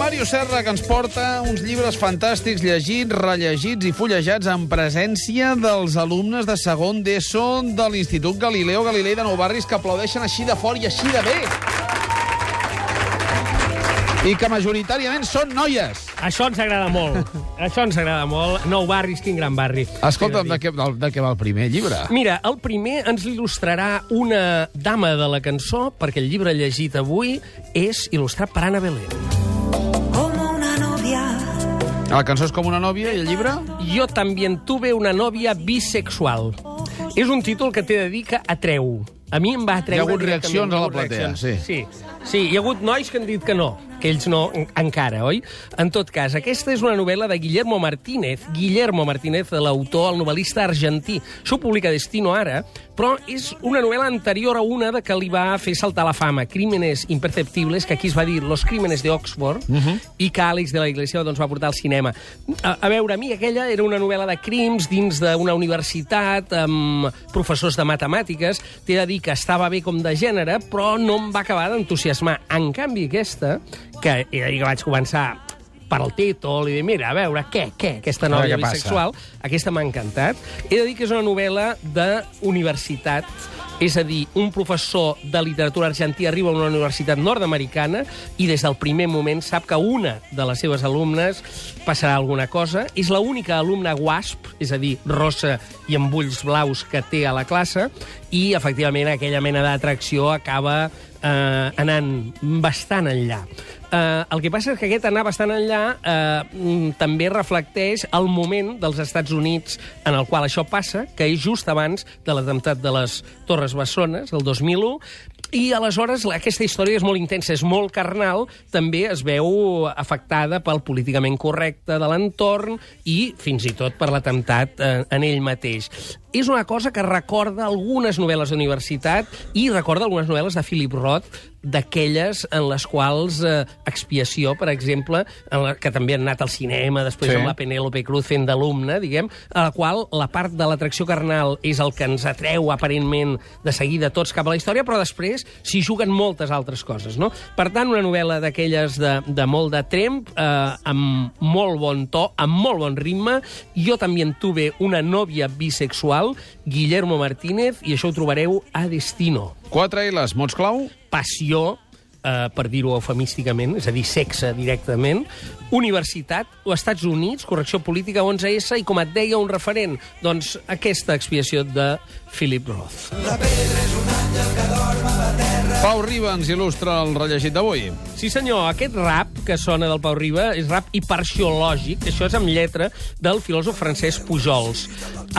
Màrius Serra, que ens porta uns llibres fantàstics, llegits, rellegits i fullejats en presència dels alumnes de segon d'ESO de l'Institut Galileo Galilei de Nou Barris, que aplaudeixen així de fort i així de bé. I que majoritàriament són noies. Això ens agrada molt. Això ens agrada molt. Nou barris, quin gran barri. Escolta'm, de què, de, què va el primer llibre? Mira, el primer ens il·lustrarà una dama de la cançó, perquè el llibre llegit avui és il·lustrat per Anna Belén. Como una novia. La cançó és com una nòvia i el llibre? Jo també tuve una nòvia bisexual. És un títol que t'he de dir que atreu. A mi em va atreure... Hi ha hagut reaccions a la platea, sí. Sí, sí, hi ha hagut nois que han dit que no, que ells no en- encara, oi? En tot cas, aquesta és una novel·la de Guillermo Martínez. Guillermo Martínez, l'autor, el novel·lista argentí. Això ho publica Destino ara, però és una novel·la anterior a una de que li va fer saltar la fama, Crímenes imperceptibles, que aquí es va dir Los crímenes de Oxford, uh -huh. i que Àlex de la Iglesia doncs, va portar al cinema. A, a veure, a mi aquella era una novel·la de crims dins d'una universitat amb professors de matemàtiques. T'he de dir que estava bé com de gènere, però no em va acabar d'entusiasmar. En canvi, aquesta, que era que vaig començar per al títol i dir, mira, a veure, què, què, aquesta A veure què passa. bisexual, aquesta m'ha encantat. He de dir que és una novel·la d'universitat, és a dir, un professor de literatura argentí arriba a una universitat nord-americana i des del primer moment sap que una de les seves alumnes passarà alguna cosa. És l'única alumna WASP, és a dir, rossa i amb ulls blaus que té a la classe, i, efectivament, aquella mena d'atracció acaba eh, anant bastant enllà. Eh, el que passa és que aquest anar bastant enllà eh, mm, també reflecteix el moment dels Estats Units en el qual això passa, que és just abans de l'atemptat de les Torres Bessones, el 2001, i aleshores aquesta història és molt intensa, és molt carnal, també es veu afectada pel políticament correcte de l'entorn i fins i tot per l'atemptat eh, en ell mateix. És una cosa que recorda algunes novel·les d'universitat i recorda algunes novel·les de Philip Roth, d'aquelles en les quals eh, Expiació, per exemple, en la, que també han anat al cinema, després sí. amb la Penélope Cruz fent d'alumne, diguem, a la qual la part de l'atracció carnal és el que ens atreu aparentment de seguida tots cap a la història, però després s'hi juguen moltes altres coses, no? Per tant, una novel·la d'aquelles de, de molt de tremp, eh, amb molt bon to, amb molt bon ritme. Jo també en tuve una nòvia bisexual, Guillermo Martínez, i això ho trobareu a Destino. Quatre L's, mots clau? Passió, eh, per dir-ho eufemísticament, és a dir, sexe directament, universitat, o Estats Units, correcció política 11S, i com et deia un referent, doncs aquesta expiació de Philip Roth. Pau Riba ens il·lustra el rellegit d'avui. Sí, senyor, aquest rap que sona del Pau Riba és rap hiperxiològic, això és amb lletra del filòsof francès Pujols.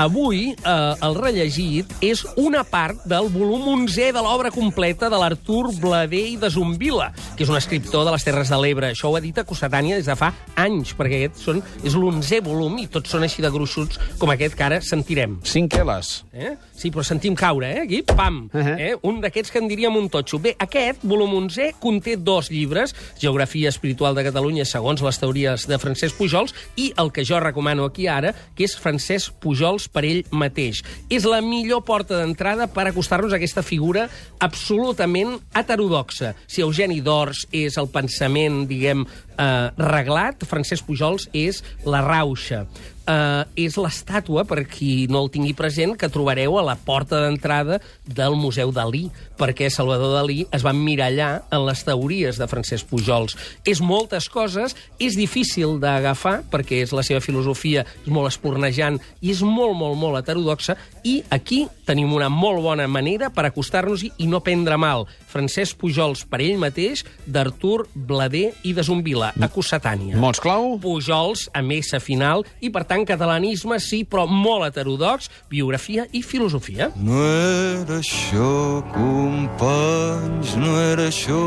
Avui, eh, el rellegit és una part del volum 11è de l'obra completa de l'Artur Blader i de Zumbila, que és un escriptor de les Terres de l'Ebre. Això ho edita Cossetània des de fa anys, perquè aquest són, és l'11è volum i tots són així de gruixuts com aquest que ara sentirem. Cinc L's. Eh? Sí, però sentim caure, eh? Aquí, pam! Uh. -huh. eh? Un d'aquests que en diríem un totxo. Bé, aquest, volum 11, conté dos llibres, Geografia espiritual de Catalunya segons les teories de Francesc Pujols, i el que jo recomano aquí ara, que és Francesc Pujols per ell mateix. És la millor porta d'entrada per acostar-nos a aquesta figura absolutament heterodoxa. Si Eugeni d'Ors és el pensament, diguem, eh, reglat, Francesc Pujols és la rauxa eh, és l'estàtua, per qui no el tingui present, que trobareu a la porta d'entrada del Museu Dalí, perquè Salvador Dalí es va emmirallar en les teories de Francesc Pujols. És moltes coses, és difícil d'agafar, perquè és la seva filosofia, és molt espornejant i és molt, molt, molt heterodoxa, i aquí tenim una molt bona manera per acostar-nos-hi i no prendre mal. Francesc Pujols per ell mateix, d'Artur Blader i de Zumbila, a Cossetània. Mots clau? Pujols amb S final i, per tant, catalanisme sí, però molt heterodox, biografia i filosofia. No era això, companys, no era això.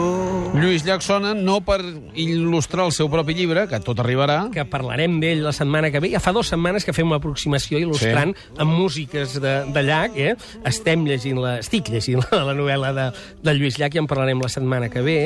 Lluís Llach sona no per il·lustrar el seu propi llibre, que tot arribarà, que parlarem d'ell la setmana que ve. Ja fa dues setmanes que fem una aproximació il·lustrant sí. amb músiques de, de Llach, eh? Estem llegint la, estic llegint la, la novel·la de, de Lluís Llach i en parlarem la setmana que ve.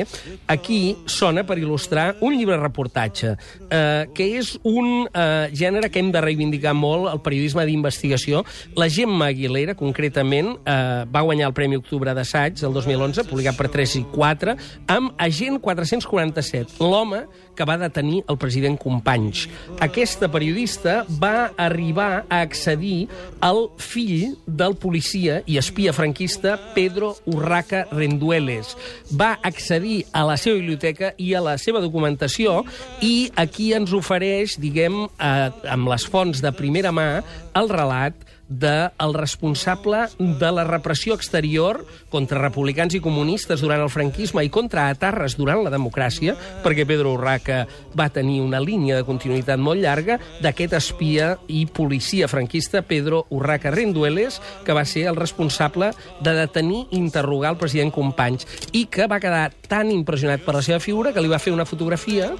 Aquí sona per il·lustrar un llibre reportatge, eh, que és un eh, gènere que hem de reivindicar molt, el periodisme d'investigació. La Gemma Aguilera, concretament, eh, va guanyar el Premi Octubre d'Assaig del 2011, publicat per 3 i 4, amb Agent 447, l'home que va detenir el president Companys. Aquesta periodista va arribar a accedir al fill del policia i espia franquista Pedro Urraca Rendueles. Va accedir a la seva biblioteca i a la seva documentació i aquí ens ofereix, diguem, eh, amb les fonts de primera mà, el relat del de responsable de la repressió exterior contra republicans i comunistes durant el franquisme i contra atarres durant la democràcia, perquè Pedro Urraca va tenir una línia de continuïtat molt llarga d'aquest espia i policia franquista Pedro Urraca Rendueles, que va ser el responsable de detenir i interrogar el president Companys i que va quedar tan impressionat per la seva figura que li va fer una fotografia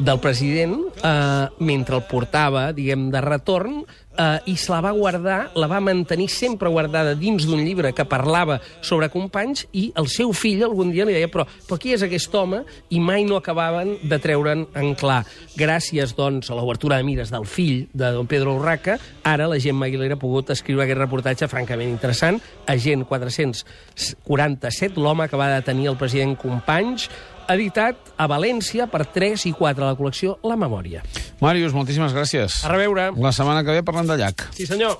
del president eh, mentre el portava, diguem, de retorn eh, i se la va guardar, la va mantenir sempre guardada dins d'un llibre que parlava sobre companys i el seu fill algun dia li deia però, però qui és aquest home? I mai no acabaven de treure'n en clar. Gràcies, doncs, a l'obertura de mires del fill de don Pedro Urraca, ara la Gemma Aguilera ha pogut escriure aquest reportatge francament interessant, Agent 447, l'home que va detenir el president Companys, editat a València per 3 i 4 a la col·lecció La Memòria. Màrius, moltíssimes gràcies. A reveure. La setmana que ve parlem de llac. Sí, senyor.